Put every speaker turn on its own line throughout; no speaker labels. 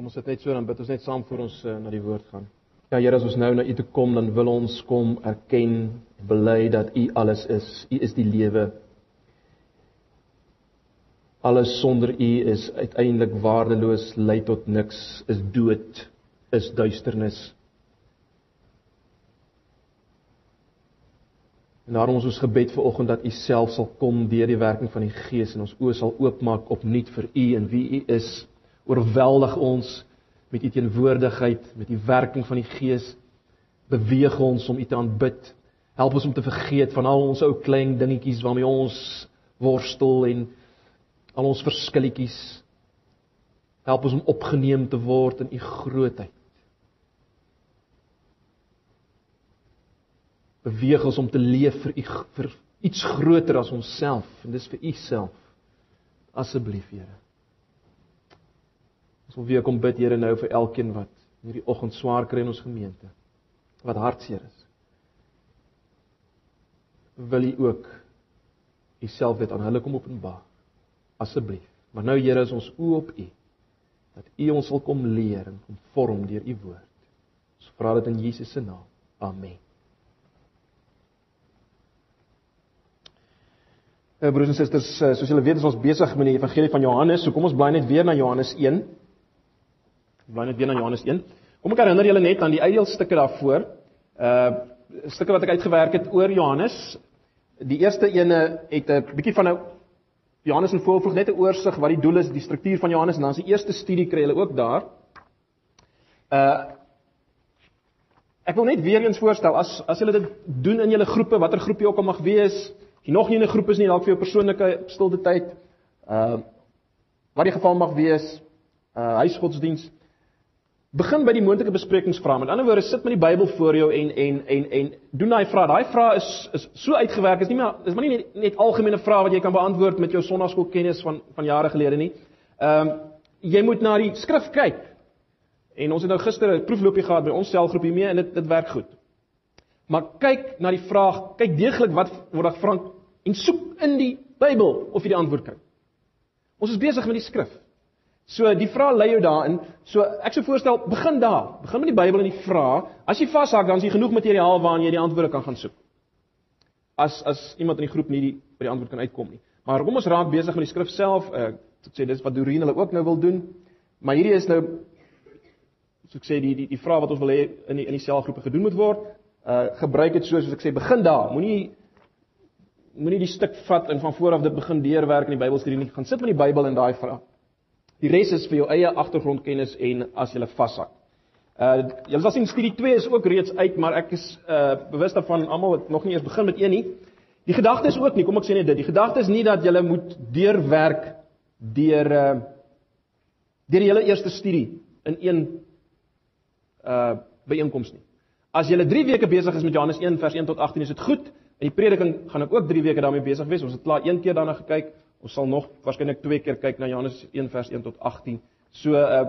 Kom ons sit net so dan bid ons net saam voor ons uh, na die woord gaan. Ja Here, as ons nou na U toe kom, dan wil ons kom erken en bely dat U alles is. U is die lewe. Alles sonder U is uiteindelik waardeloos, lei tot niks, is dood, is duisternis. En daarom ons ons gebed vir oggend dat U self sal kom deur die werking van die Gees en ons oë sal oopmaak opnuut vir U en wie U is. Oorweldig ons met u teenwoordigheid, met die werking van die Gees. Beweeg ons om u te aanbid. Help ons om te vergeet van al ons ou klein dingetjies waarmee ons worstel en al ons verskilletjies. Help ons om opgeneem te word in u grootheid. Beweeg ons om te leef vir u vir iets groter as onsself en dis vir u self. Asseblief, Here. Ons wil weer kom bid Here nou vir elkeen wat hierdie oggend swaar kry in ons gemeente. Wat hartseer is. Wil U ook U self dit aan hulle kom openbaar. Asseblief. Maar nou Here is ons oë op U dat U ons wil kom leer en kom vorm deur U woord. Ons vra dit in Jesus se naam. Amen. Uh, broers en susters, uh, soos julle weet, is ons besig met die evangelie van Johannes. So kom ons bly net weer na Johannes 1. Bly net weer na Johannes 1. Kom ek herinner julle net aan die uitdeelstukke daarvoor. Uh stukke wat ek uitgewerk het oor Johannes. Die eerste ene het 'n bietjie van 'n Johannes in voorvoeg net 'n oorsig wat die doel is, die struktuur van Johannes en dan is die eerste studie kry hulle ook daar. Uh Ek wil net weer eens voorstel as as julle dit doen in julle groepe, watter groep jy ook al mag wees, as jy nog nie in 'n groep is nie, dalk vir jou persoonlike stilte tyd. Uh wat die geval mag wees, uh huisgodsdienst Begin by die moontlike besprekingsvrae. Met ander woorde, sit met die Bybel voor jou en en en en doen daai vrae. Daai vrae is is so uitgewerk, is nie meer is maar nie net, net algemene vrae wat jy kan beantwoord met jou sonnaskoolkennis van van jare gelede nie. Ehm um, jy moet na die skrif kyk. En ons het nou gister 'n proefloopie gehad by ons selgroep hiermee en dit dit werk goed. Maar kyk na die vraag, kyk deeglik wat word daar vra en soek in die Bybel of jy die antwoord kry. Ons is besig met die skrif. So die vraag lei jou daarin. So ek sou voorstel begin daar. Begin met die Bybel en die vraag. As jy vashak, dan is jy genoeg materiaal waarna jy die antwoorde kan gaan soek. As as iemand in die groep nie die by die antwoord kan uitkom nie. Maar kom ons raak besig met die skrif self. Ek uh, sê dis wat Doreen hulle ook nou wil doen. Maar hierdie is nou so ek sê die die die vraag wat ons wil hê in die in die selgroepe gedoen moet word. Uh gebruik dit so soos ek sê begin daar. Moenie moenie die stuk vat en van voor af dit begin deurwerk in die Bybelstudie nie. Gaan sit met die Bybel en daai vraag. Die res is vir jou eie agtergrondkennis en as jy vashak. Uh julle sal sien studie 2 is ook reeds uit, maar ek is uh bewus daarvan almal het nog nie eers begin met een nie. Die gedagte is ook nie, kom ek sê net dit. Die gedagte is nie dat jy moet deurwerk deur uh deur die hele eerste studie in een uh byeenkoms nie. As jy 3 weke besig is met Johannes 1 vers 1 tot 18, is dit goed. In die prediking gaan ek ook 3 weke daarmee besig wees. Ons het klaar een keer daarna gekyk. Ons sal nog waarskynlik twee keer kyk na Johannes 1 vers 1 tot 18. So uh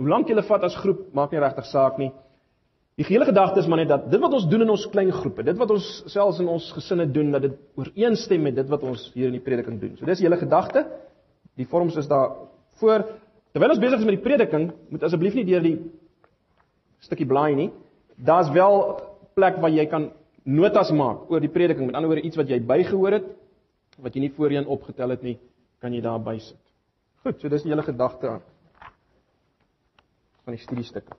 hoe lank julle vat as groep maak nie regtig saak nie. Die hele gedagte is maar net dat dit wat ons doen in ons klein groepe, dit wat ons selfs in ons gesinne doen, dat dit ooreenstem met dit wat ons hier in die prediking doen. So dis die hele gedagte. Die vorms is daar voor. Terwyl ons besig is met die prediking, moet asseblief nie deur die stukkie blaai nie. Daar's wel plek waar jy kan notas maak oor die prediking, met ander woorde iets wat jy bygehoor het wat jy nie voorheen opgetel het nie, kan jy daar bysit. Goed, so dis die hele gedagte aan van die studiestukke.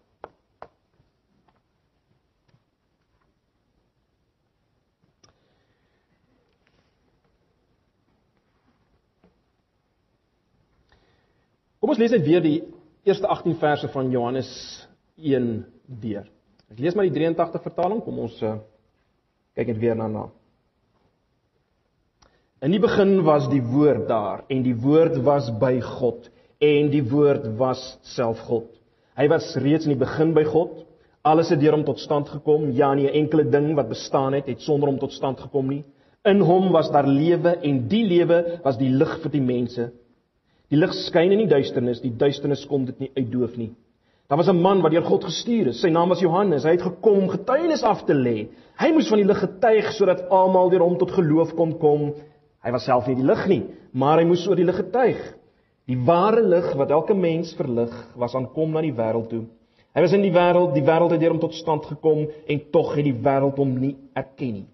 Kom ons lees net weer die eerste 18 verse van Johannes 1 deur. Ek lees maar die 83 vertaling, kom ons uh, kyk net weer daarna. In die begin was die woord daar en die woord was by God en die woord was self God. Hy was reeds in die begin by God. Alles het deur hom tot stand gekom. Ja, nie 'n enkele ding wat bestaan het, het sonder hom tot stand gekom nie. In hom was daar lewe en die lewe was die lig vir die mense. Die lig skyn in die duisternis, die duisternis kon dit nie uitdoof nie. Daar was 'n man wat deur God gestuur is. Sy naam was Johannes. Hy het gekom getuienis af te lê. Hy moes van die lig getuig sodat almal deur hom tot geloof kon kom. Hy was self nie die lig nie, maar hy moes oor die lig getuig. Die ware lig wat elke mens verlig, was aankom na die wêreld toe. Hy was in die wêreld, die wêreld het deur hom tot stand gekom en tog het die wêreld hom nie erken nie.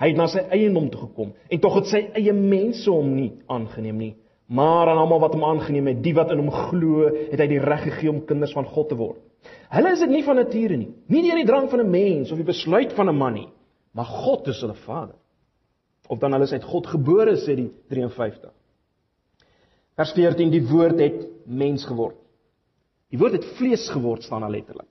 Hy het na sy eie naam toe gekom en tog het sy eie mense hom nie aangeneem nie. Maar aan almal wat hom aangeneem het, die wat in hom glo, het hy die reg gegee om kinders van God te word. Hulle is dit nie van nature nie, nie deur die drang van 'n mens of die besluit van 'n man nie, maar God is hulle Vader. Of dan hulle is uit God gebore, sê die 53. Vers 14: Die woord het mens geword. Die woord het vlees geword staan daar letterlik.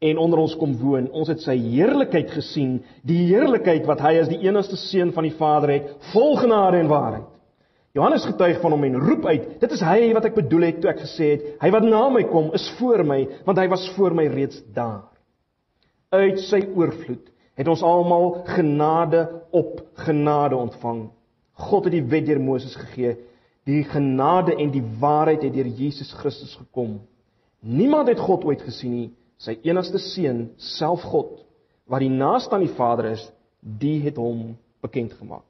En onder ons kom woon. Ons het sy heerlikheid gesien, die heerlikheid wat hy as die enigste seun van die Vader het, vol genade en waarheid. Johannes getuig van hom en roep uit: "Dit is hy wat ek bedoel het toe ek gesê het: Hy wat na my kom, is voor my, want hy was voor my reeds daar." Uit sy oorvloed het ons almal genade op genade ontvang. God het die wet deur Moses gegee. Die genade en die waarheid het deur Jesus Christus gekom. Niemand het God ooit gesien nie, sy enigste seun, self God, wat die naaste aan die Vader is, die het hom bekend gemaak.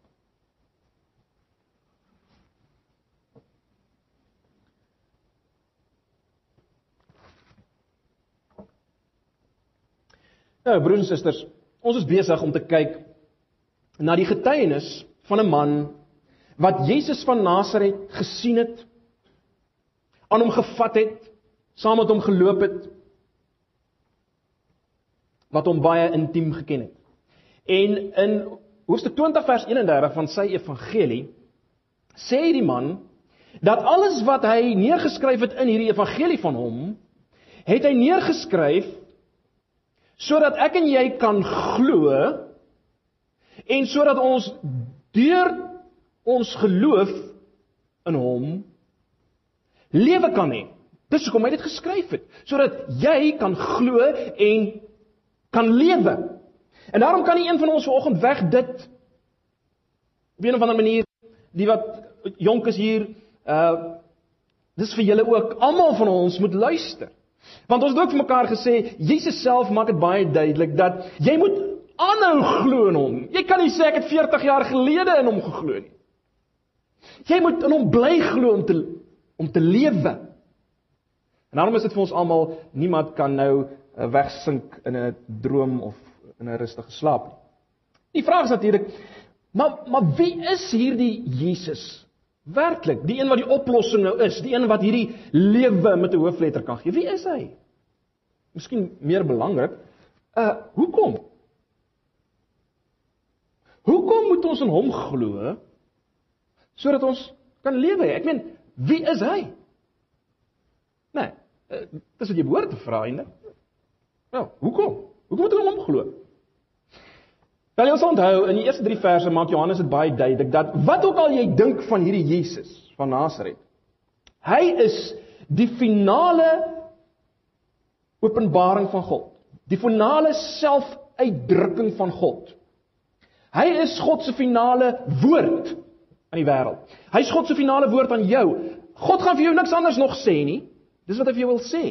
Nou, broers en susters, ons is besig om te kyk na die getuienis van 'n man wat Jesus van Nasaret gesien het, aan hom gevat het, saam met hom geloop het, wat hom baie intiem geken het. En in hoofstuk 20 vers 31 van sy evangelie sê die man dat alles wat hy neergeskryf het in hierdie evangelie van hom, het hy neergeskryf sodat ek en jy kan glo en sodat ons deur ons geloof in hom lewe kan hê. Dis hoekom hy dit geskryf het, sodat jy kan glo en kan lewe. En daarom kan nie een van ons vanoggend weg dit op 'n of ander manier die wat jonk is hier uh dis vir julle ook almal van ons moet luister. Want ons het ook vir mekaar gesê, Jesus self maak dit baie duidelik dat jy moet aanhou glo in hom. Jy kan nie sê ek het 40 jaar gelede in hom geglo nie. Jy moet in hom bly glo om te om te lewe. En daarom is dit vir ons almal niemand kan nou uh, wegsink in 'n droom of in 'n rustige slaap nie. Die vraag is natuurlik, maar maar wie is hierdie Jesus? Werklik, die een wat die oplossing nou is, die een wat hierdie lewe met 'n hoofletter kan gee. Wie is hy? Miskien meer belangrik, uh hoekom? Hoekom moet ons in hom glo sodat ons kan lewe? Ek meen, wie is hy? Nee, uh, dis wat jy behoort te vra, einde. Nou, hoekom? Hoekom moet ons in hom glo? Wel ons onthou in die eerste 3 verse maak Johannes dit baie duidelik dat wat ook al jy dink van hierdie Jesus van Nasaret, hy is die finale openbaring van God, die finale selfuitdrukking van God. Hy is God se finale woord aan die wêreld. Hy's God se finale woord aan jou. God gaan vir jou niks anders nog sê nie. Dis wat hy vir jou wil sê.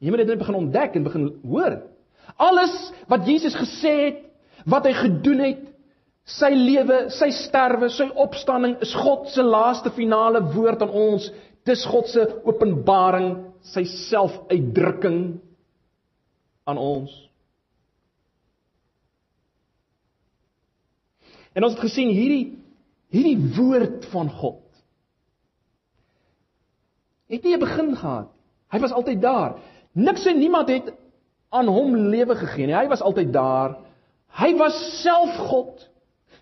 Jy moet dit begin ontdek en begin hoor. Alles wat Jesus gesê het, wat hy gedoen het, sy lewe, sy sterwe, sy opstanding is God se laaste finale woord aan ons. Dis God se openbaring, sy selfuitdrukking aan ons. En ons het gesien hierdie hierdie woord van God het nie 'n begin gehad. Hy was altyd daar. Niks en niemand het aan hom lewe gegee nie. Hy was altyd daar. Hy was self God.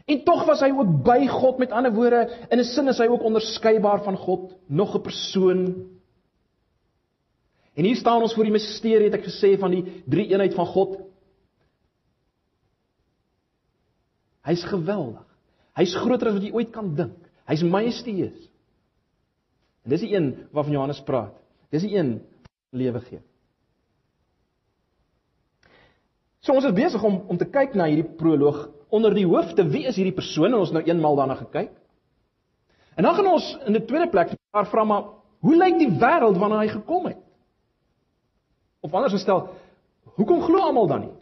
En tog was hy ook by God. Met ander woorde, in 'n sin is hy ook onderskeibaar van God, nog 'n persoon. En hier staan ons voor die misterie het ek gesê van die drie eenheid van God. Hy's geweldig. Hy's groter as wat jy ooit kan dink. Hy's majesteus. En dis die een waarvan Johannes praat. Dis die een lewe gee. So ons is besig om om te kyk na hierdie proloog onder die hoofde wie is hierdie persoon en ons nou eenmal daarna gekyk. En dan gaan ons in die tweede plek mekaar vra maar hoe lyk die wêreld wanneer hy gekom het? Of anders gestel, hoekom glo almal dan nie?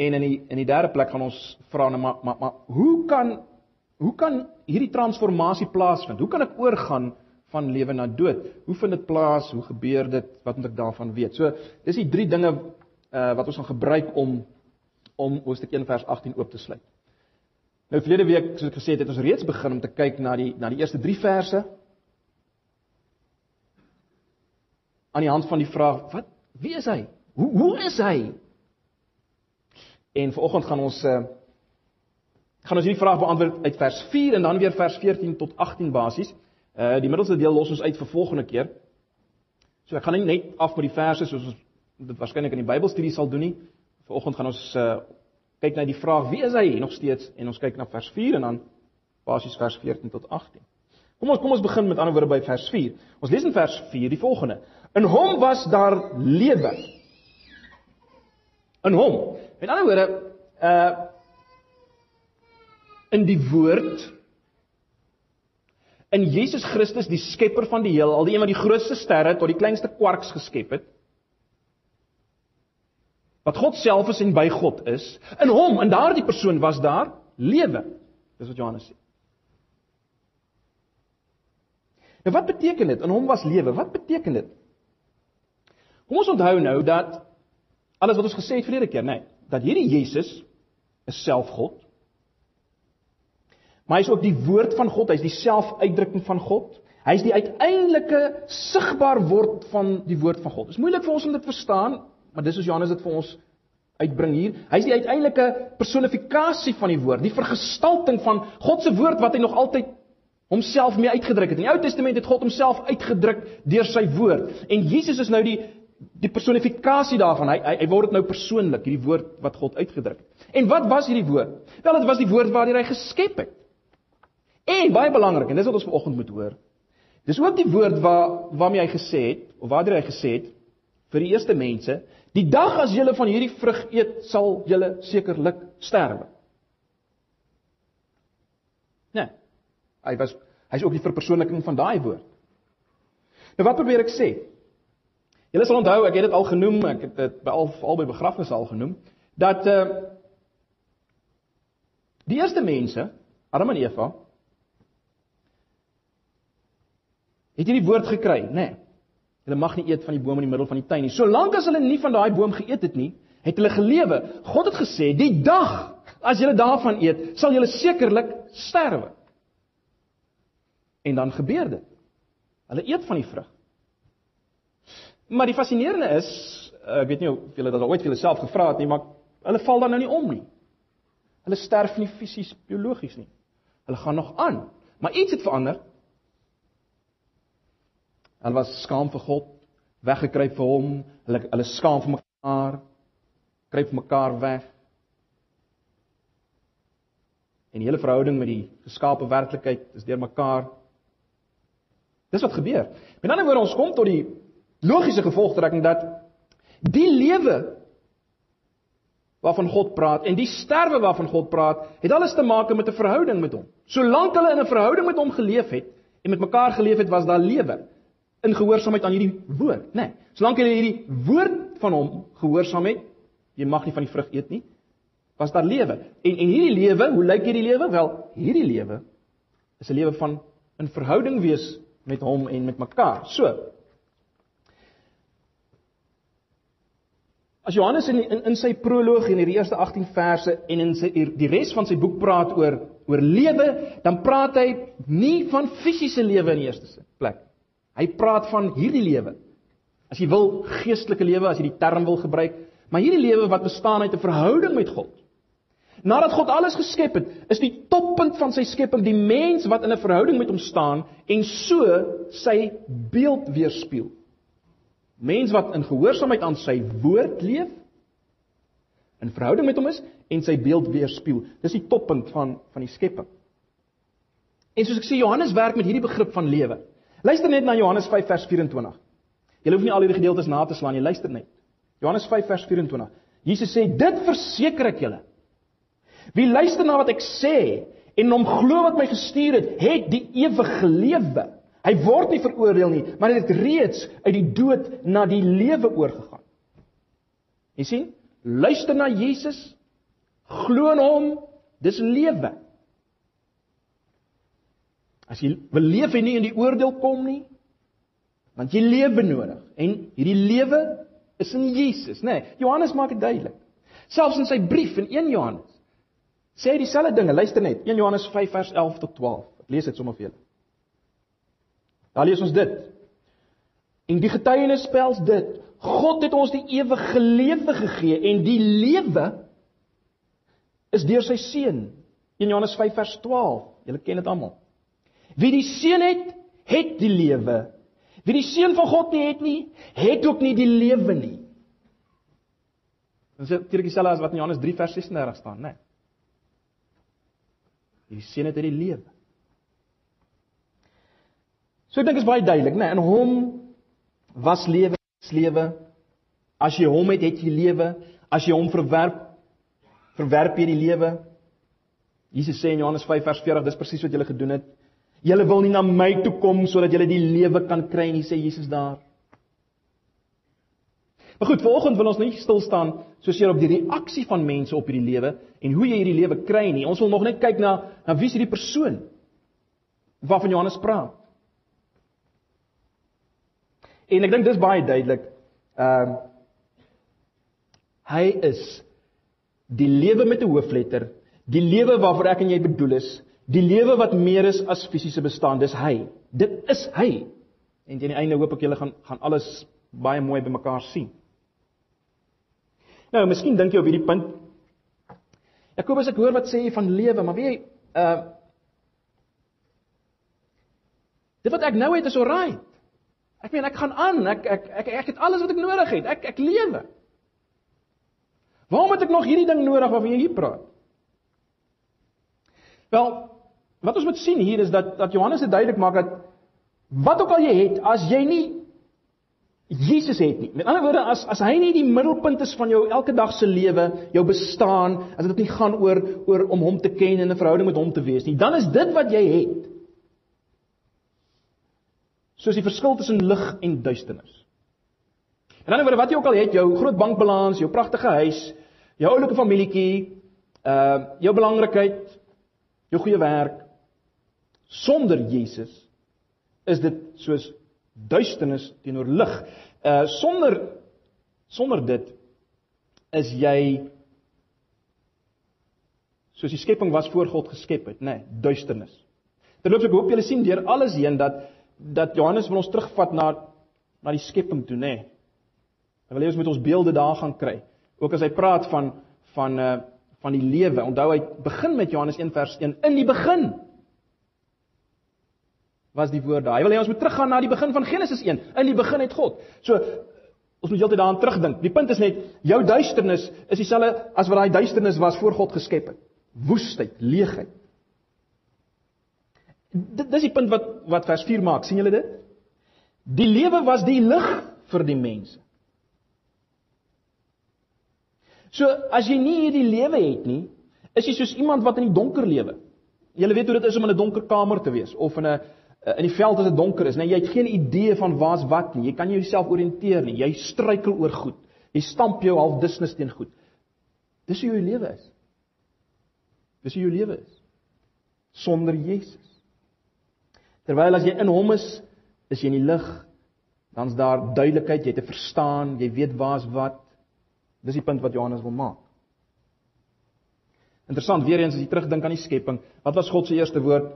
En in die in die derde plek gaan ons vra nou maar maar maar hoe kan hoe kan hierdie transformasie plaasvind? Hoe kan ek oorgaan van lewe na dood? Hoe vind dit plaas? Hoe gebeur dit? Wat moet ek daarvan weet? So, dis die drie dinge uh wat ons gaan gebruik om om Hoofstuk 1 vers 18 oop te sluit. Nou verlede week, soos ek gesê het, het ons reeds begin om te kyk na die na die eerste 3 verse. Aan die hand van die vraag, wat wie is hy? Hoe hoe is hy? En vanoggend gaan ons uh gaan ons hierdie vraag beantwoord uit vers 4 en dan weer vers 14 tot 18 basies. Uh die middelste deel los ons uit vir volgende keer. So ek gaan nie net af met die verse soos ons dit waarskynlik in die Bybelstudie sal doen nie. Vanoggend gaan ons uh kyk na die vraag wie is hy nog steeds en ons kyk na vers 4 en dan basies vers 14 tot 18. Kom ons kom ons begin met ander woorde by vers 4. Ons lees in vers 4 die volgende. In hom was daar lewe. In hom. Met ander woorde, uh in die woord in Jesus Christus die skepper van die heelal, die een wat die grootste sterre tot die kleinste kwarks geskep het. Wat God self is en by God is, in hom, in daardie persoon was daar lewe. Dis wat Johannes sê. Nou wat beteken dit? In hom was lewe. Wat beteken dit? Kom ons onthou nou dat alles wat ons gesê het verlede keer, nê, nee, dat hierdie Jesus is self God. Maar hy is ook die woord van God, hy's die selfuitdrukking van God. Hy's die uiteindelike sigbaar word van die woord van God. Dit is moeilik vir ons om dit te verstaan, maar dis soos Johannes dit vir ons uitbring hier. Hy's die uiteindelike personifikasie van die woord, die vergestalting van God se woord wat hy nog altyd homself mee uitgedruk het. In die Ou Testament het God homself uitgedruk deur sy woord. En Jesus is nou die die personifikasie daarvan. Hy hy, hy word dit nou persoonlik, hierdie woord wat God uitgedruk het. En wat was hierdie woord? Wel, dit was die woord waardeur hy geskep het. En baie belangrik en dis wat ons vanoggend moet hoor. Dis ook die woord waar waarmee hy gesê het of waardeur hy gesê het vir die eerste mense, die dag as julle van hierdie vrug eet, sal julle sekerlik sterwe. Nee. Hy was hy's ook die verpersoonliking van daai woord. Nou wat probeer ek sê? Julle sal onthou, ek het dit al genoem, ek het dit by al albei begrafnisse al genoem, dat uh die eerste mense, Adam en Eva, Het jy die woord gekry, nê? Nee. Hulle mag nie eet van die boom in die middel van die tuin nie. Solank as hulle nie van daai boom geëet het nie, het hulle gelewe. God het gesê, "Die dag as julle daarvan eet, sal julle sekerlik sterwe." En dan gebeur dit. Hulle eet van die vrug. Maar die fascinerende is, ek weet nie of julle dit al ooit vir julleself gevra het nie, maar hulle val dan nou nie om nie. Hulle sterf nie fisies biologies nie. Hulle gaan nog aan. Maar iets het verander. Hulle was skaam vir God, weggekruip vir hom, hulle hulle skaam vir mekaar, kruip mekaar weg. En die hele verhouding met die geskaapte werklikheid is deurmekaar. Dis wat gebeur. Met ander woorde ons kom tot die logiese gevolgtrekking dat die lewe waarvan God praat en die sterwe waarvan God praat, het alles te maak met 'n verhouding met hom. Solank hulle in 'n verhouding met hom geleef het en met mekaar geleef het, was daar lewe in gehoorsaamheid aan hierdie woord, né? Nee, solank jy hierdie woord van hom gehoorsaam het, jy mag nie van die vrug eet nie, was daar lewe. En en hierdie lewe, hoe lyk hierdie lewe? Wel, hierdie lewe is 'n lewe van in verhouding wees met hom en met mekaar. So. As Johannes in in, in sy proloog en hierdie eerste 18 verse en in sy die res van sy boek praat oor oor lewe, dan praat hy nie van fisiese lewe in die eerste plek Hy praat van hierdie lewe. As jy wil geestelike lewe, as jy die term wil gebruik, maar hierdie lewe wat bestaan uit 'n verhouding met God. Nadat God alles geskep het, is die toppunt van sy skepping die mens wat in 'n verhouding met hom staan en so sy beeld weerspieël. Mens wat in gehoorsaamheid aan sy woord leef, in verhouding met hom is en sy beeld weerspieël. Dis die toppunt van van die skepping. En soos ek sê Johannes werk met hierdie begrip van lewe. Luister net na Johannes 5 vers 24. Jy hoef nie al hierdie gedeeltes na te slaan nie, luister net. Johannes 5 vers 24. Jesus sê: "Dit verseker ek julle. Wie luister na wat ek sê en hom glo wat my gestuur het, het die ewige lewe. Hy word nie veroordeel nie, maar hy het reeds uit die dood na die lewe oorgegaan." Jy sien? Luister na Jesus. Glo in hom, dis lewe. As jy wil leef en nie in die oordeel kom nie, want jy lewe nodig en hierdie lewe is in Jesus, nê? Nee, Johannes maak dit duidelik. Selfs in sy brief in 1 Johannes sê hy dieselfde dinge. Luister net, 1 Johannes 5 vers 11 tot 12. Ek lees dit sommer vir julle. Daar lees ons dit. En die getuienis spels dit: God het ons die ewige lewe gegee en die lewe is deur sy seun. 1 Johannes 5 vers 12. Julle ken dit almal. Wie die seun het, het die lewe. Wie die seun van God nie het nie, het ook nie die lewe nie. Dit is eintlik dieselfde as wat in Johannes 3 vers 36 staan, né? Die seun het die lewe. So ek dink is baie duidelik, né? In hom was lewe, lewe. As jy hom het, het jy lewe. As jy hom verwerp, verwerp jy die lewe. Jesus sê in Johannes 5 vers 40, dis presies wat julle gedoen het. Julle wil nie na my toe kom sodat julle die lewe kan kry nie, sê Jesus daar. Maar goed, vanoggend wil ons nie stil staan soos op die reaksie van mense op hierdie lewe en hoe jy hierdie lewe kry nie. Ons wil nog net kyk na na wie is hierdie persoon waarvan Johannes praat. En ek dink dis baie duidelik. Ehm uh, hy is die lewe met 'n hoofletter, die lewe waarvoor ek en jy bedoel is, die lewe wat meer is as fisiese bestaan, dis hy. Dit is hy. En teen die einde hoop ek julle gaan gaan alles baie mooi bymekaar sien. Nou, miskien dink jy op hierdie punt Jakobus ek hoor wat sê jy van lewe, maar weet jy, uh Dit wat ek nou het is alright. Ek meen ek gaan aan. Ek ek ek ek het alles wat ek nodig het. Ek ek lewe. Waarom het ek nog hierdie ding nodig waarvan jy hier praat? Wel, wat ons moet sien hier is dat dat Johannes dit duidelik maak dat wat ook al jy het, as jy nie Jesus het nie. Met ander woorde, as as hy nie die middelpunt is van jou elke dag se lewe, jou bestaan, as dit nie gaan oor oor om hom te ken en 'n verhouding met hom te wees nie, dan is dit wat jy het soos die verskil tussen lig en duisternis. En dan oor wat jy ook al het, jou groot bankbalans, jou pragtige huis, jou oulike familietjie, uh jou belangrikheid, jou goeie werk sonder Jesus is dit soos duisternis teenoor lig. Uh sonder sonder dit is jy soos die skepping was voor God geskep het, nê, nee, duisternis. Terloops ek hoop julle sien deur alles heen dat dat Johannes wil ons terugvat na na die skepping toe, nê. Nee. Hy wil hê ons moet ons beelde daar gaan kry. Ook as hy praat van van uh van die lewe. Onthou hy begin met Johannes 1 vers 1 in die begin was die woord daar. Hy wil hê ons moet teruggaan na die begin van Genesis 1. In die begin het God. So ons moet heeltyd daaraan terugdink. Die punt is net jou duisternis is dieselfde as wat daai duisternis was voor God geskep het. Woestheid, leegheid. Dit dis die punt wat wat vers 4 maak. sien julle dit? Die lewe was die lig vir die mense. So as jy nie hierdie lewe het nie, is jy soos iemand wat in die donker lewe. Jy weet hoe dit is om in 'n donker kamer te wees of in 'n in die veld as dit donker is, nee, jy het geen idee van waar's wat nie. Jy kan jouself orienteer nie. Jy struikel oor goed. Jy stamp jou half dusnis teen goed. Dis hoe jou lewe is. Dis hoe jou lewe is sonder Jesus. Terwyl as jy in hom is, is jy in die lig, dan's daar duidelikheid, jy het te verstaan, jy weet waar's wat. Dis die punt wat Johannes wil maak. Interessant, weer eens as jy terugdink aan die skepping, wat was God se eerste woord?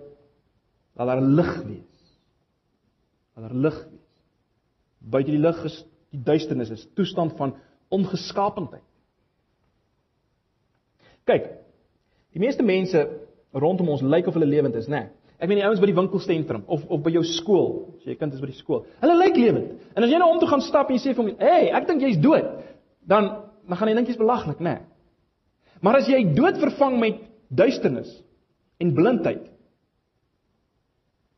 Laat daar lig wees. Laat daar lig wees. Buite die lig is die duisternis, is toestand van ongeskapendheid. Kyk, die meeste mense rondom ons lyk of hulle lewend is, né? Nee. Ek meen die ouens by die winkelsentrum of of by jou skool, as jy kind is by die skool. Hulle lyk lewend. En as jy nou om toe gaan stap en jy sê vir hom, "Hey, ek dink jy's dood." Dan dan gaan hy dink jy's belaglik, né? Nee. Maar as jy dood vervang met duisternis en blindheid,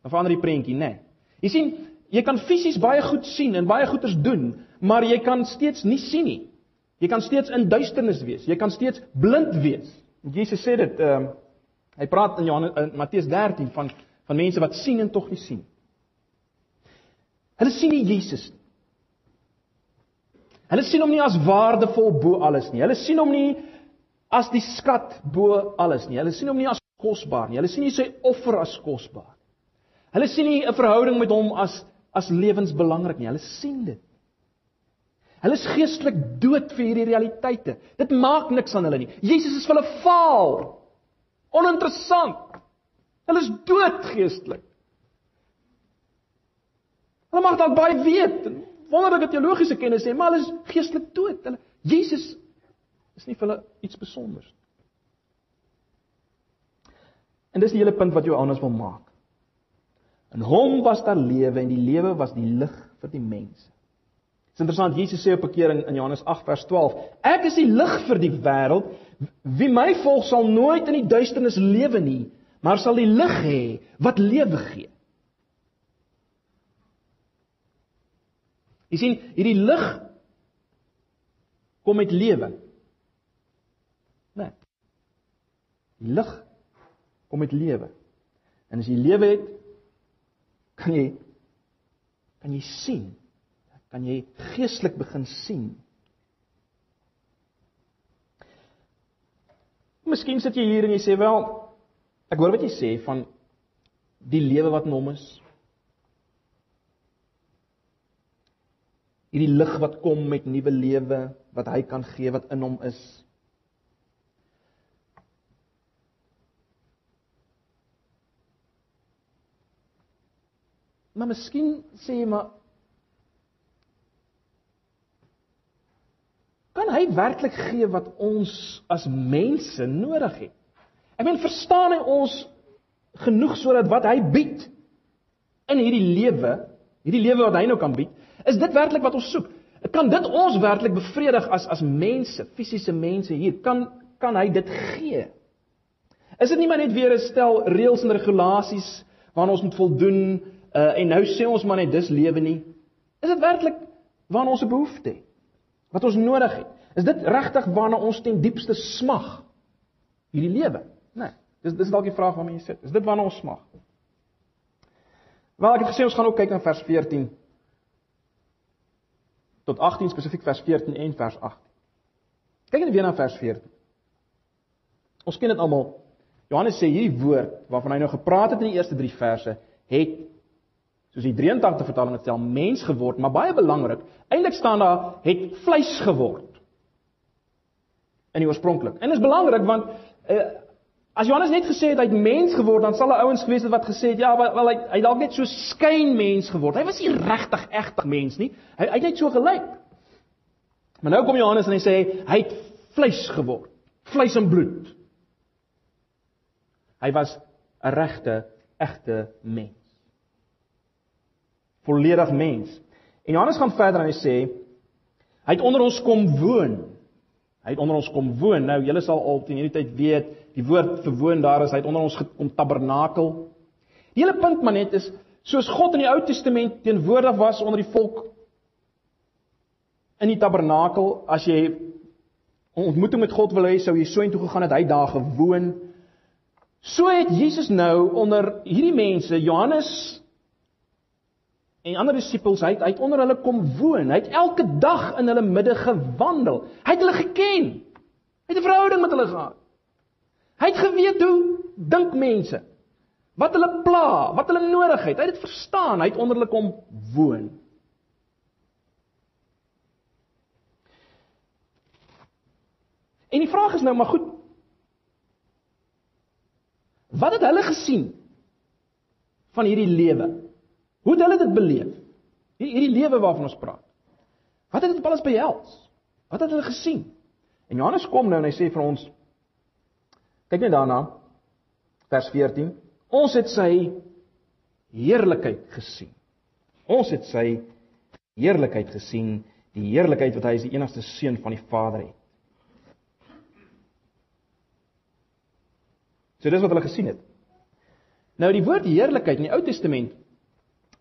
dan verander die prentjie, né? Nee. Jy sien, jy kan fisies baie goed sien en baie goeders doen, maar jy kan steeds nie sien nie. Jy kan steeds in duisternis wees. Jy kan steeds blind wees. Jesus sê dit, ehm um, Hy praat in Johannes in Matteus 13 van van mense wat sien en tog nie sien. Hulle sien nie Jesus nie. Hulle sien hom nie as waardevol bo alles nie. Hulle sien hom nie as die skat bo alles nie. Hulle sien hom nie as kosbaar nie. Hulle sien nie sy offer as kosbaar. Hulle sien nie 'n verhouding met hom as as lewensbelangrik nie. Hulle sien dit. Hulle is geestelik dood vir hierdie realiteite. Dit maak niks aan hulle nie. Jesus is vir hulle vaal. Oninteressant. Hulle is dood geestelik. Hulle mag dalk baie weet, wonderlike teologiese kennis hê, maar hulle is geestelik dood. Hulle Jesus is nie vir hulle iets spesiaals. En dis die hele punt wat Johannes wil maak. In hom was daar lewe en die lewe was die lig vir die mense. Dit is interessant, Jesus sê op 'n keer in, in Johannes 8 vers 12: Ek is die lig vir die wêreld. Wie my volg sal nooit in die duisternis lewe nie, maar sal die lig hê wat lewe gee. Jy sien, hierdie lig kom met lewe. Nee. Die lig kom met lewe. En as jy lewe het, kan jy kan jy sien. Kan jy geestelik begin sien. Miskien sit jy hier en jy sê wel ek hoor wat jy sê van die lewe wat in hom is. Hierdie lig wat kom met nuwe lewe wat hy kan gee wat in hom is. Maar miskien sê jy maar kan hy werklik gee wat ons as mense nodig het? Ek meen verstaan hy ons genoeg sodat wat hy bied in hierdie lewe, hierdie lewe wat hy nou kan bied, is dit werklik wat ons soek? Kan dit ons werklik bevredig as as mense, fisiese mense hier? Kan kan hy dit gee? Is dit nie maar net weer 'n stel reëls en regulasies waaraan ons moet voldoen Uh en nou sê ons maar net dis lewe nie. Is dit werklik waarna ons 'n behoefte het? Wat ons nodig het? Is dit regtig waarna ons ten diepste smag? Hierdie lewe? Nee. Dis dis dalk die vraag waarmee jy sit. Is dit waarna ons smag? Wel, ek het gesê ons gaan ook kyk na vers 14 tot 18 spesifiek vers 14 en vers 18. Kyk net weer na vers 14. Ons ken dit almal. Johannes sê hierdie woord waarvan hy nou gepraat het in die eerste 3 verse het soos die 83 vertaling dit stel, mens geword, maar baie belangrik, eintlik staan daar het vleis geword. In die oorspronklik. En dit is belangrik want uh, as Johannes net gesê het hy het mens geword, dan sal 'n ouens gewees het wat gesê het ja, wel hy hy dalk net so skyn mens geword. Hy was nie regtig egtig mens nie. Hy hy het net so gelyk. Maar nou kom Johannes en hy sê hy het vleis geword. Vleis en bloed. Hy was 'n regte, egte mens volledig mens. En Johannes gaan verder en hy sê hy het onder ons kom woon. Hy het onder ons kom woon. Nou julle sal al teen hierdie tyd weet, die woord vir woon daar is hy het onder ons gekom tabernakel. Die hele punt maar net is soos God in die Ou Testament teenwoordig was onder die volk in die tabernakel, as jy 'n ontmoeting met God wil hê, sou jy so intoe gegaan het, hy daar gewoon. So het Jesus nou onder hierdie mense, Johannes en ander disippels, hy het, hy het onder hulle kom woon. Hy het elke dag in hulle midde gewandel. Hy het hulle geken. Hy het 'n verhouding met hulle gehad. Hy het geweet hoe dink mense. Wat hulle pla, wat hulle nodig het. Hy het dit verstaan. Hy het onder hulle kom woon. En die vraag is nou maar goed. Wat het hulle gesien van hierdie lewe? Hoe het hulle dit beleef? Hierdie lewe waarvan ons praat. Wat het dit alles behels? Wat het hulle gesien? En Johannes kom nou en hy sê vir ons kyk net daarna vers 14. Ons het sy heerlikheid gesien. Ons het sy heerlikheid gesien, die heerlikheid wat hy as die enigste seun van die Vader het. So dis wat hulle gesien het. Nou die woord heerlikheid in die Ou Testament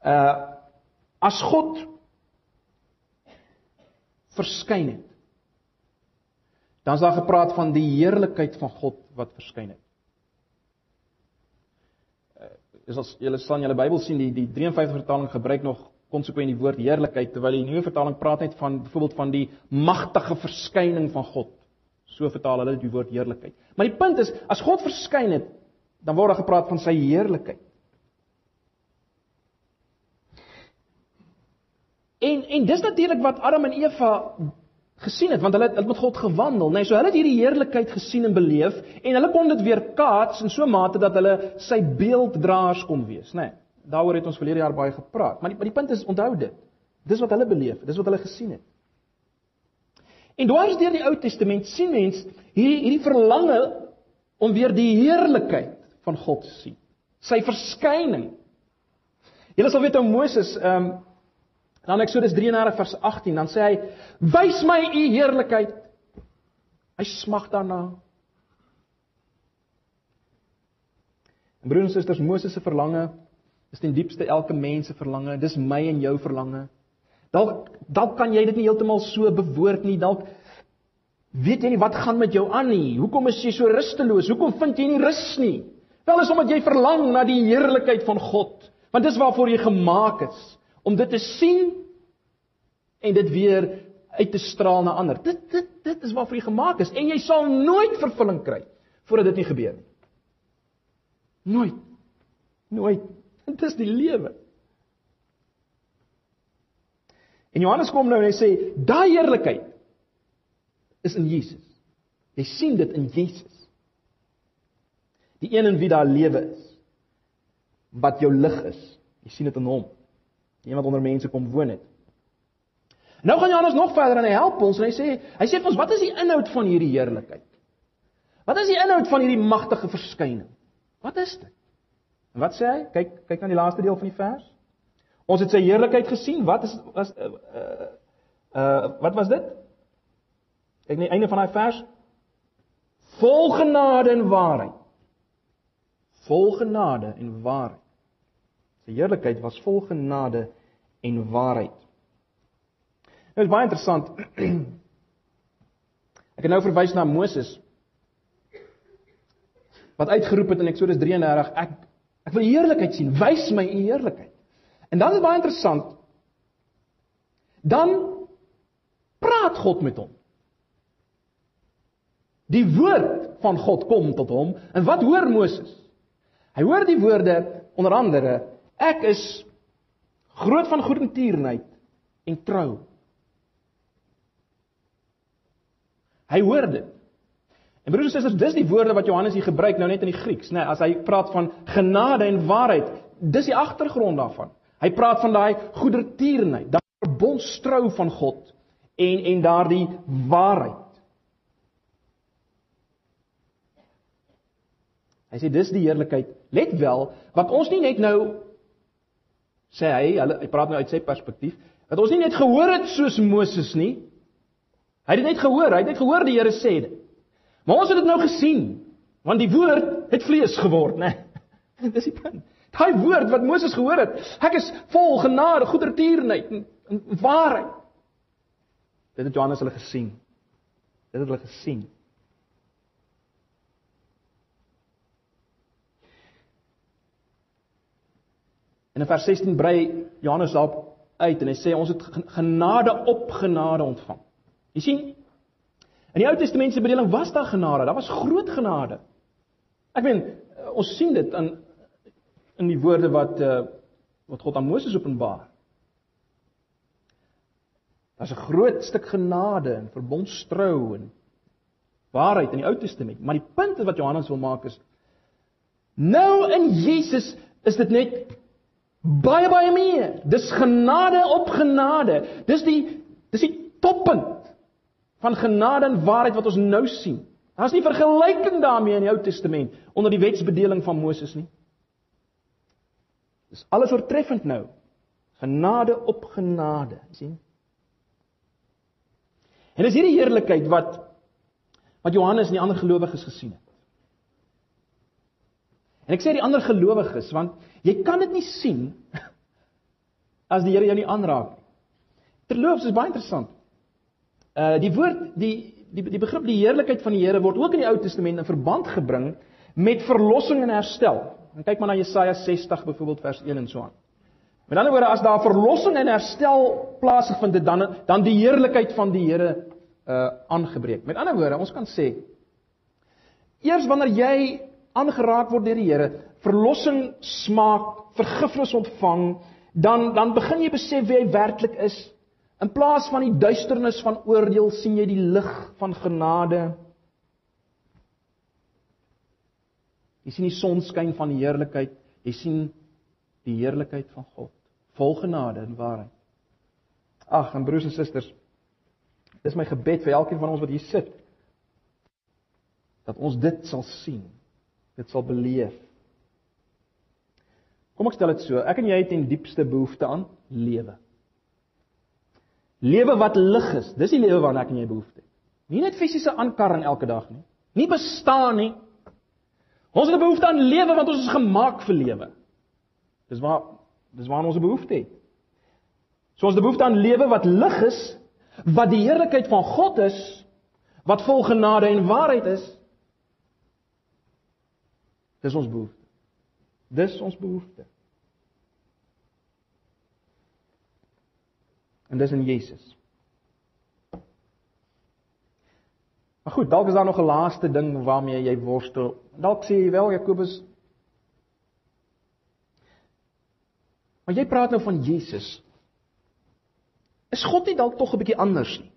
uh as God verskyn het dan is daar gepraat van die heerlikheid van God wat verskyn het. Uh, is as julle in julle Bybel sien die die 53 vertaling gebruik nog konsekwent die woord heerlikheid terwyl die nuwe vertaling praat net van byvoorbeeld van die magtige verskyning van God. So vertaal hulle die woord heerlikheid. Maar die punt is as God verskyn het, dan word daar gepraat van sy heerlikheid. En en dis natuurlik wat Adam en Eva gesien het want hulle het met God gewandel, nê. Nee, so hulle het hierdie heerlikheid gesien en beleef en hulle kon dit weer kaats in so 'n mate dat hulle sy beelddraers kon wees, nê. Nee, daaroor het ons verlede jaar baie gepraat, maar die maar die punt is onthou dit. Dis wat hulle beleef, dis wat hulle gesien het. En dwars deur die Ou Testament sien mens hierdie hierdie verlange om weer die heerlikheid van God te sien. Sy verskyning. Julle sal weet ou Moses, ehm um, dan Eksodus 33 vers 18, dan sê hy: "Wys my u heerlikheid." Hy smag daarna. En broers en susters, Moses se verlange is ten diepste elke mens se verlange. Dis my en jou verlange. Dalk dalk kan jy dit nie heeltemal so bewoord nie. Dalk weet jy nie wat gaan met jou aan nie. Hoekom is jy so rusteloos? Hoekom vind jy nie rus nie? Wel is omdat jy verlang na die heerlikheid van God. Want dis waarvoor jy gemaak is om dit te sien en dit weer uit te straal na ander. Dit dit dit is waarvoor jy gemaak is en jy sal nooit vervulling kry voordat dit nie gebeur nie. Nooit. Nooit. Dit is die lewe. En Johannes kom nou en hy sê daai heerlikheid is in Jesus. Jy sien dit in Jesus. Die een in wie daar lewe is. Wat jou lig is. Jy sien dit in hom. Die een wat onder mense kom woon het. Nou gaan Johannes nog verder en hy help ons en hy sê hy sê vir ons wat is die inhoud van hierdie heerlikheid? Wat is die inhoud van hierdie magtige verskyning? Wat is dit? En wat sê hy? Kyk kyk na die laaste deel van die vers. Ons het sy heerlikheid gesien. Wat is was uh, uh, uh wat was dit? Kyk net einde van daai vers. Vol genade en waarheid. Vol genade en waarheid. Sy heerlikheid was vol genade en waarheid. Dit is baie interessant. Ek het nou verwys na Moses wat uitgeroep het in Eksodus 33, ek ek wil heerlikheid sien, wys my u heerlikheid. En dan is baie interessant. Dan praat God met hom. Die woord van God kom tot hom en wat hoor Moses? Hy hoor die woorde onder andere ek is groot van goedertierenheid en trou. Hy hoor dit. En broers en susters, dis die woorde wat Johannes hier gebruik nou net in die Grieks, nê, nee, as hy praat van genade en waarheid. Dis die agtergrond daarvan. Hy praat van daai goedertierenheid, daai verbondstrou van God en en daardie waarheid. Hy sê dis die heerlikheid. Let wel, wat ons nie net nou sê hy, hy praat nou uit sy perspektief, wat ons nie net gehoor het soos Moses nie, Hy het dit net gehoor, hy het net gehoor die Here sê dit. Maar ons het dit nou gesien, want die woord het vlees geword, né? Nee. Dis die punt. Daai woord wat Moses gehoor het, ek is vol genade, goedertierenheid en, en waarheid. Dit het Johannes hulle gesien. Dit het hulle gesien. En in vers 16 brei Johannes daarop uit en hy sê ons het genade op genade ontvang. Jy sien, in die Ou Testament se bedeling was daar genade, daar was groot genade. Ek meen, eh, ons sien dit in in die woorde wat uh wat God aan Moses openbaar. Daar's 'n groot stuk genade en verbondstrou en waarheid in die Ou Testament, maar die punt wat Johannes wil maak is nou in Jesus is dit net baie baie meer. Dis genade op genade. Dis die dis die toppunt van genade en waarheid wat ons nou sien. Daar's nie vergelyking daarmee in die Ou Testament onder die wetsbedeling van Moses nie. Dis alles oortreffend nou. Genade op genade, sien? En dis hierdie heerlikheid wat wat Johannes en die ander gelowiges gesien het. En ek sê die ander gelowiges want jy kan dit nie sien as die Here jou nie aanraak nie. Terloops is baie interessant. Uh die woord die die die begrip die heerlikheid van die Here word ook in die Ou Testament in verband gebring met verlossing en herstel. En kyk maar na Jesaja 60 byvoorbeeld vers 1 en so aan. Met ander woorde as daar verlossing en herstel plaasgevind het dan dan die heerlikheid van die Here uh aangebreek. Met ander woorde, ons kan sê eers wanneer jy aangeraak word deur die Here, verlossing smaak, vergifnis ontvang, dan dan begin jy besef wie jy werklik is. In plaas van die duisternis van oordeel sien jy die lig van genade. Jy sien die sonskyn van die heerlikheid, jy sien die heerlikheid van God, vol genade en waarheid. Ag, en broers en susters, dis my gebed vir elkeen van ons wat hier sit dat ons dit sal sien, dit sal beleef. Kom ek stel dit so, ek en jy het in diepste behoefte aan lewe. Lewe wat lig is. Dis die lewe waarna ek en jy behoefte het. Nie net fisiese aankarring elke dag nie. Nie bestaan nie. Ons het 'n behoefte aan lewe want ons is gemaak vir lewe. Dis waar dis waar ons 'n behoefte het. So ons het 'n behoefte aan lewe wat lig is, wat die heerlikheid van God is, wat vol genade en waarheid is. Dis ons behoefte. Dis ons behoefte. En dis in Jesus. Maar goed, dalk is daar nog 'n laaste ding waarmee jy worstel. Dalk sê jy wel Jakobus Maar jy praat nou van Jesus. Is God nie dalk tog 'n bietjie anders nie?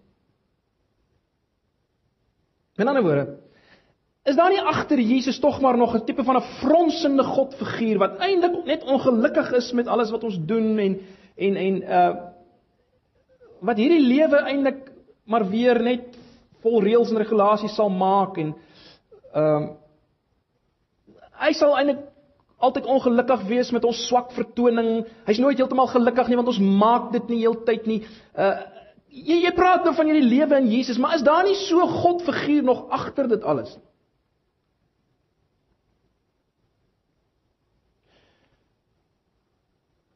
In ander woorde, is daar nie agter Jesus tog maar nog 'n tipe van 'n fronsende Godfiguur wat eintlik net ongelukkig is met alles wat ons doen en en en uh wat hierdie lewe eintlik maar weer net vol reëls en regulasies sal maak en ehm uh, hy sal eintlik altyd ongelukkig wees met ons swak vertoning. Hy's nooit heeltemal gelukkig nie want ons maak dit nie heeltyd nie. Uh jy jy praat nou van hierdie lewe in Jesus, maar is daar nie so God figuur nog agter dit alles nie?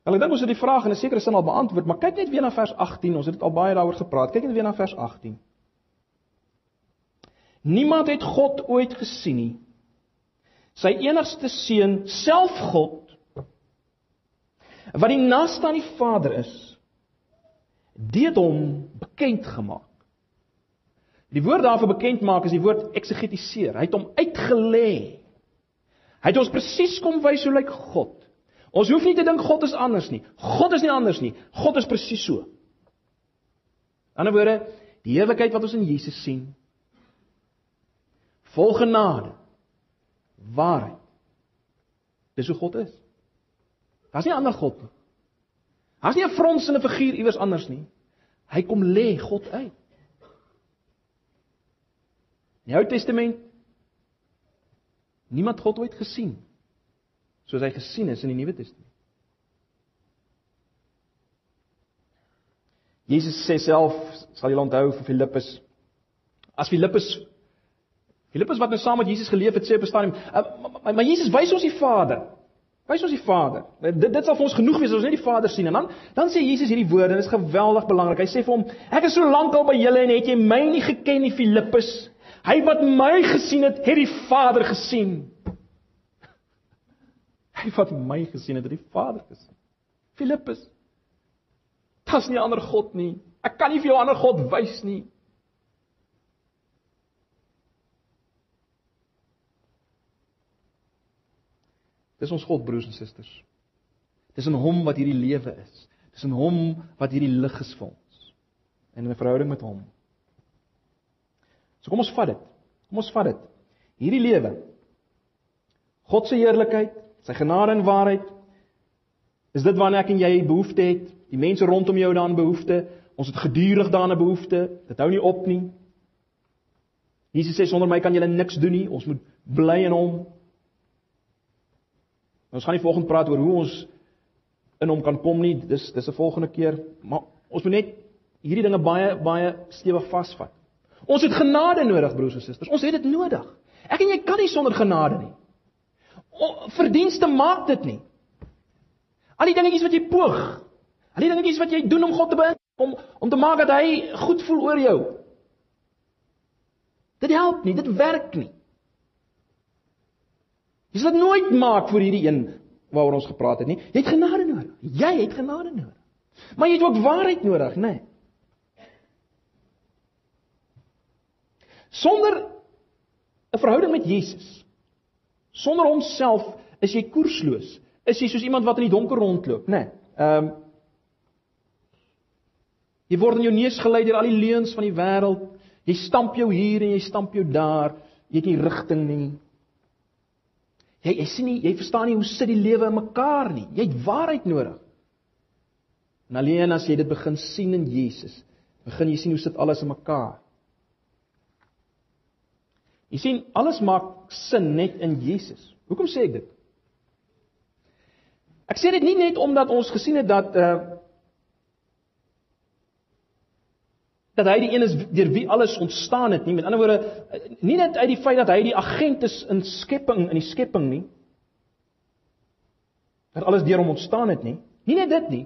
Hulle dink ons het die vraag in 'n sekere sin al beantwoord, maar kyk net weer na vers 18. Ons het dit al baie daaroor gepraat. Kyk net weer na vers 18. Niemand het God ooit gesien nie. Sy enigste seun, self God, wat die naaste aan die Vader is, het hom bekend gemaak. Die woord daarvoor bekend maak is die woord eksegetiseer. Hy het hom uitgelê. Hy het ons presies kom wys hoe lyk God. Ons hoef nie te dink God is anders nie. God is nie anders nie. God is presies so. In 'n ander woorde, die heerlikheid wat ons in Jesus sien, vol genade, waarheid. Dis hoe God is. Daar's nie 'n ander God nie. Daar's nie 'n fronsende figuur iewers anders nie. Hy kom lê God uit. In die Ou Testament niemand God ooit gesien soos hy gesien is in die Nuwe Testament. Jesus sê self, sal jy onthou vir Filippus, as Filippus Filippus wat nou saam met Jesus geleef het, sê op 'n stadium, uh, maar, maar Jesus wys ons die Vader. Wys ons die Vader. Dit dit sal vir ons genoeg wees as ons net die Vader sien en dan dan sê Jesus hierdie woorde en dit is geweldig belangrik. Hy sê vir hom, ek is so lank al by julle en het jy my nie geken nie, Filippus? Hy wat my gesien het, het die Vader gesien. Hy wat my gesien het, het die Vader gesien. Filippus. Daar's nie 'n ander God nie. Ek kan nie vir jou 'n ander God wys nie. Dis ons God broers en susters. Dis in hom wat hierdie lewe is. Dis in hom wat hierdie lig is vir ons. En in 'n verhouding met hom. So kom ons vat dit. Kom ons vat dit. Hierdie lewe. God se heerlikheid, Sy genade en waarheid is dit waarna ek en jy behoefte het. Die mense rondom jou daaraan behoefte. Ons het gedurig daaraan behoefte. Dit hou nie op nie. Jesus sê sonder my kan julle niks doen nie. Ons moet bly in hom. Ons gaan nie volgende praat oor hoe ons in hom kan kom nie. Dis dis 'n volgende keer, maar ons moet net hierdie dinge baie baie stewig vasvat. Ons het genade nodig, broers en susters. Ons het dit nodig. Ek en jy kan nie sonder genade nie verdienste maak dit nie. Al die dingetjies wat jy poog, al die dingetjies wat jy doen om God te beïnvloed, om om te maak dat hy goed voel oor jou. Dit help nie, dit werk nie. Jy sal dit nooit maak vir hierdie een waaroor ons gepraat het nie. Jy het genade nodig. Jy het genade nodig. Maar jy het ook waarheid nodig, né? Nee. Sonder 'n verhouding met Jesus Sonder homself is jy koersloos. Is jy soos iemand wat in die donker rondloop, né? Nee. Ehm um, Jy word in jou neus gelei deur al die leuns van die wêreld. Jy stamp jou hier en jy stamp jou daar. Jy het nie rigting nie. Jy jy sien nie, jy verstaan nie hoe sit die lewe in mekaar nie. Jy het waarheid nodig. En alleen as jy dit begin sien in Jesus, begin jy sien hoe sit alles in mekaar. Jy sien, alles maak sin net in Jesus. Hoekom sê ek dit? Ek sê dit nie net omdat ons gesien het dat uh dat hy die een is deur wie alles ontstaan het nie. Met ander woorde, nie net uit die feit dat hy die agent is in skepping in die skepping nie. Dat alles deur hom ontstaan het nie. Nie net dit nie.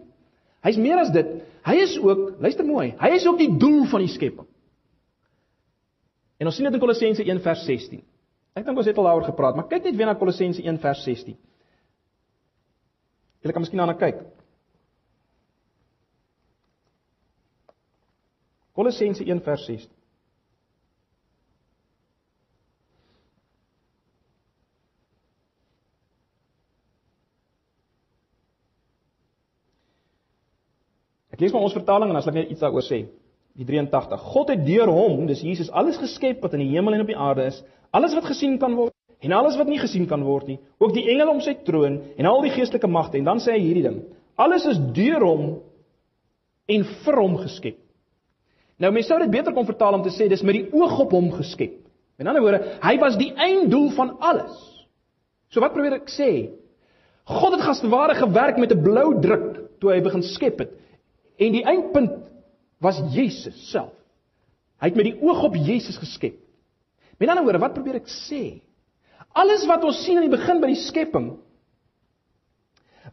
Hy's meer as dit. Hy is ook, luister mooi, hy is ook die doel van die skepping. En ons sien dit in Kolossense 1 vers 16. Ek dink ons het al daaroor gepraat, maar kyk net weer na Kolossense 1 vers 16. Jy kan miskien daarna kyk. Kolossense 1 vers 16. Ek lees maar ons vertaling en as ek net iets daaroor sê. Die 83. God het deur hom, dis Jesus, alles geskep wat in die hemel en op die aarde is, alles wat gesien kan word en alles wat nie gesien kan word nie, ook die engele om sy troon en al die geestelike magte. En dan sê hy hierdie ding: Alles is deur hom en vir hom geskep. Nou mense sou dit beter kon vertaal om te sê dis met die oog op hom geskep. In ander woorde, hy was die einddoel van alles. So wat probeer ek sê? God het gasware gewerk met 'n blou druk toe hy begin skep het. En die eindpunt was Jesus self. Hy het met die oog op Jesus geskep. Met ander woorde, wat probeer ek sê? Alles wat ons sien aan die begin by die skepping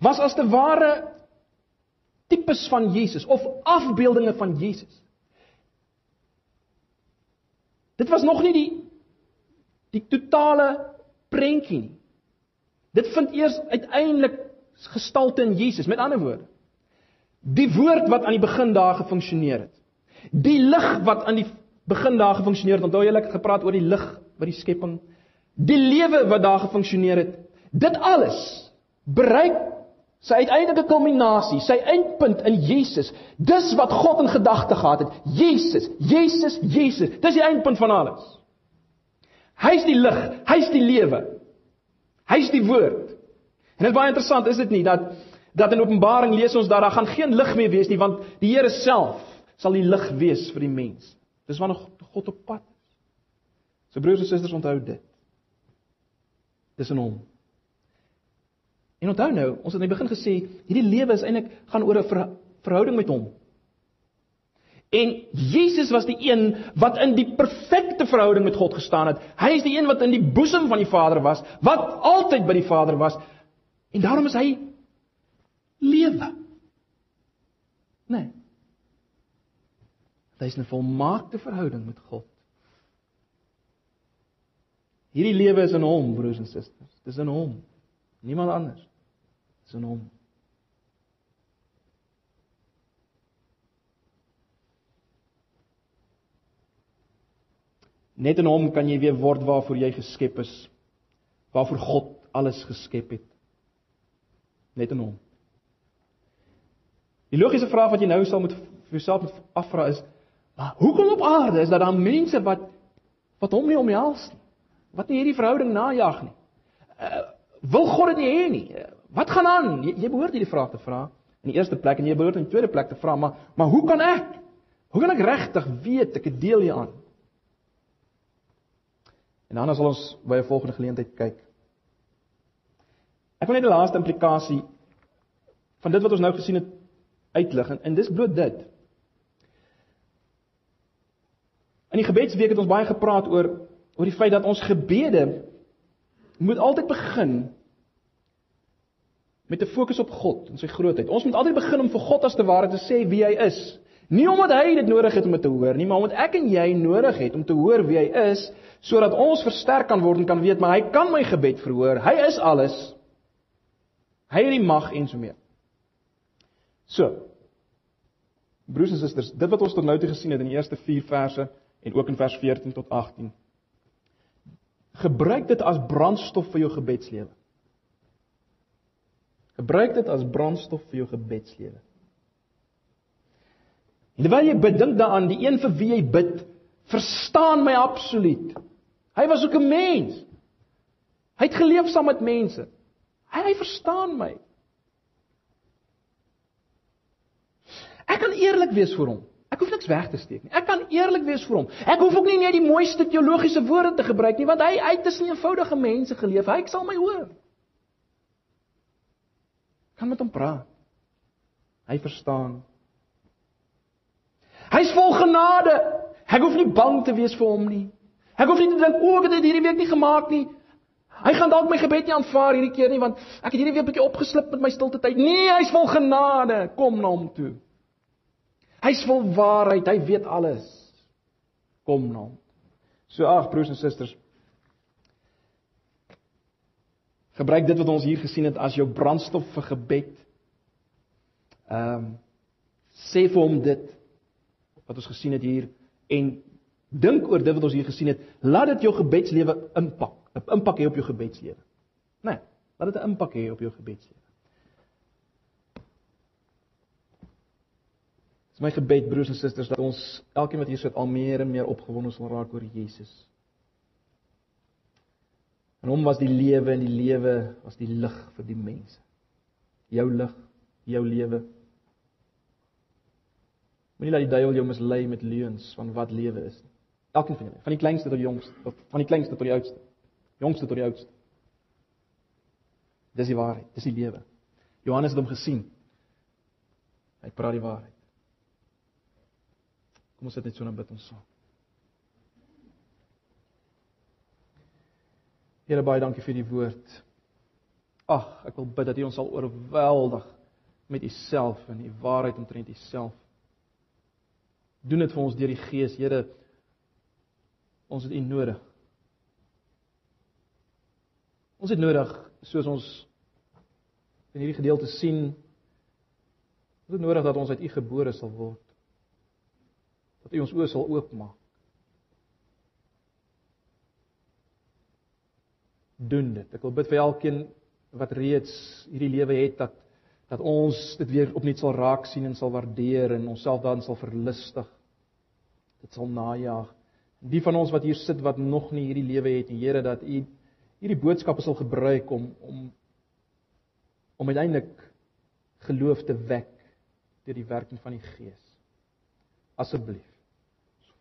was as te ware tipes van Jesus of afbeeldinge van Jesus. Dit was nog nie die die totale prentjie nie. Dit vind eers uiteindelik gestalte in Jesus. Met ander woorde, die woord wat aan die begin daar gefunksioneer het. Die lig wat aan die begin daar gefunksioneer het. Onthou julle ek het gepraat oor die lig by die skepping. Die lewe wat daar gefunksioneer het. Dit alles bereik sy uiteindelike kulminasie, sy eindpunt in Jesus. Dis wat God in gedagte gehad het. Jesus, Jesus, Jesus. Dis die eindpunt van alles. Hy's die lig, hy's die lewe. Hy's die woord. En dit is baie interessant, is dit nie dat dat in Openbaring lees ons dat daar gaan geen lig meer wees nie want die Here self sal die lig wees vir die mens. Dis wanneer God op pad is. So broers en susters onthou dit. Dis in hom. En onthou nou, ons het in die begin gesê, hierdie lewe is eintlik gaan oor 'n verhouding met hom. En Jesus was die een wat in die perfekte verhouding met God gestaan het. Hy is die een wat in die boesem van die Vader was, wat altyd by die Vader was. En daarom is hy lewe. Nee. Hy is 'n volmaakte verhouding met God. Hierdie lewe is in hom, broers en susters. Dis in hom. Niemand anders is in hom. Net in hom kan jy weer word waarvoor jy geskep is. Waarvoor God alles geskep het. Net in hom. Die logiese vraag wat jy nou sal moet vir jouself moet afvra is: "Maar hoekom op aarde is dat daar mense wat wat hom nie omhels nie? Wat nie hierdie verhouding najag nie? Uh, wil God dit nie hê nie? Uh, Wat gaan aan? Jy, jy behoort hierdie vraag te vra in die eerste plek en jy behoort in die tweede plek te vra, maar maar hoe kan ek? Hoe kan ek regtig weet ek het deel hieraan? En dan sal ons by 'n volgende geleentheid kyk. Ek wil net die laaste implikasie van dit wat ons nou gesien het uitlig en, en dis bloot dit. In die gebedsweek het ons baie gepraat oor oor die feit dat ons gebede moet altyd begin met 'n fokus op God en sy grootheid. Ons moet altyd begin om vir God as te ware te sê wie hy is. Nie omdat hy dit nodig het om dit te hoor nie, maar omdat ek en jy nodig het om te hoor wie hy is sodat ons versterk kan word en kan weet maar hy kan my gebed verhoor. Hy is alles. Hy het die mag en so meer. So. Broers en susters, dit wat ons tot nou toe gesien het in die eerste 4 verse en ook in vers 14 tot 18. Gebruik dit as brandstof vir jou gebedslewe. Gebruik dit as brandstof vir jou gebedslewe. En terwyl jy bedink daaraan, die een vir wie jy bid, verstaan my absoluut. Hy was ook 'n mens. Hy het geleef saam met mense. Hy hy verstaan my. Ek kan eerlik wees vir hom. Ek hoef niks weg te steek nie. Ek kan eerlik wees vir hom. Ek hoef ook nie net die mooiste teologiese woorde te gebruik nie, want hy hy het tussen eenvoudige mense geleef. Hy sal my hoor. Kan met hom praat. Hy verstaan. Hy's vol genade. Ek hoef nie bang te wees vir hom nie. Ek hoef nie te dink o, ek het dit hierdie week nie gemaak nie. Hy gaan dalk my gebed nie aanvaar hierdie keer nie want ek het hierdie week 'n bietjie opgeslip met my stilte tyd. Nee, hy's vol genade. Kom na hom toe. Hy's vol waarheid. Hy weet alles. Kom na hom. So ag broers en susters. Gebruik dit wat ons hier gesien het as jou brandstof vir gebed. Ehm um, sê vir hom dit wat ons gesien het hier en dink oor dit wat ons hier gesien het. Laat dit jou gebedslewe impak, 'n impak hê op jou gebedslewe. Nee, laat dit 'n impak hê op jou gebedslewe. My gebed broers en susters dat ons elkeen wat hier sit al meer en meer opgewonde sal raak oor Jesus. En hom was die lewe en die lewe was die lig vir die mense. Jou lig, jou lewe. Moenie laat die duiwel jou mislei met leuns van wat lewe is nie. Elkeen van julle, van die kleinste tot die jongste, van die kleinste tot die oudste. Jongste tot die oudste. Dis die waarheid, dis die lewe. Johannes het hom gesien. Hy praat die waarheid. Kom ons sit net so 'n bid ons saam. Here baie dankie vir die woord. Ag, ek wil bid dat U ons sal oorweldig met U self en U waarheid omtrent U self. Doen dit vir ons deur die Gees, Here. Ons het U nodig. Ons het nodig soos ons in hierdie gedeelte sien. Ons het nodig dat ons uit U gebore sal word dat U ons oë sal oopmaak. Doen dit. Ek wil bid vir elkeen wat reeds hierdie lewe het dat dat ons dit weer opnuut sal raak sien en sal waardeer en onsself dan sal verlustig. Dit sal najag. Die van ons wat hier sit wat nog nie hierdie lewe het nie, Here, dat U hierdie boodskappe sal gebruik om om om uiteindelik geloof te wek deur die werking van die Gees. Asseblief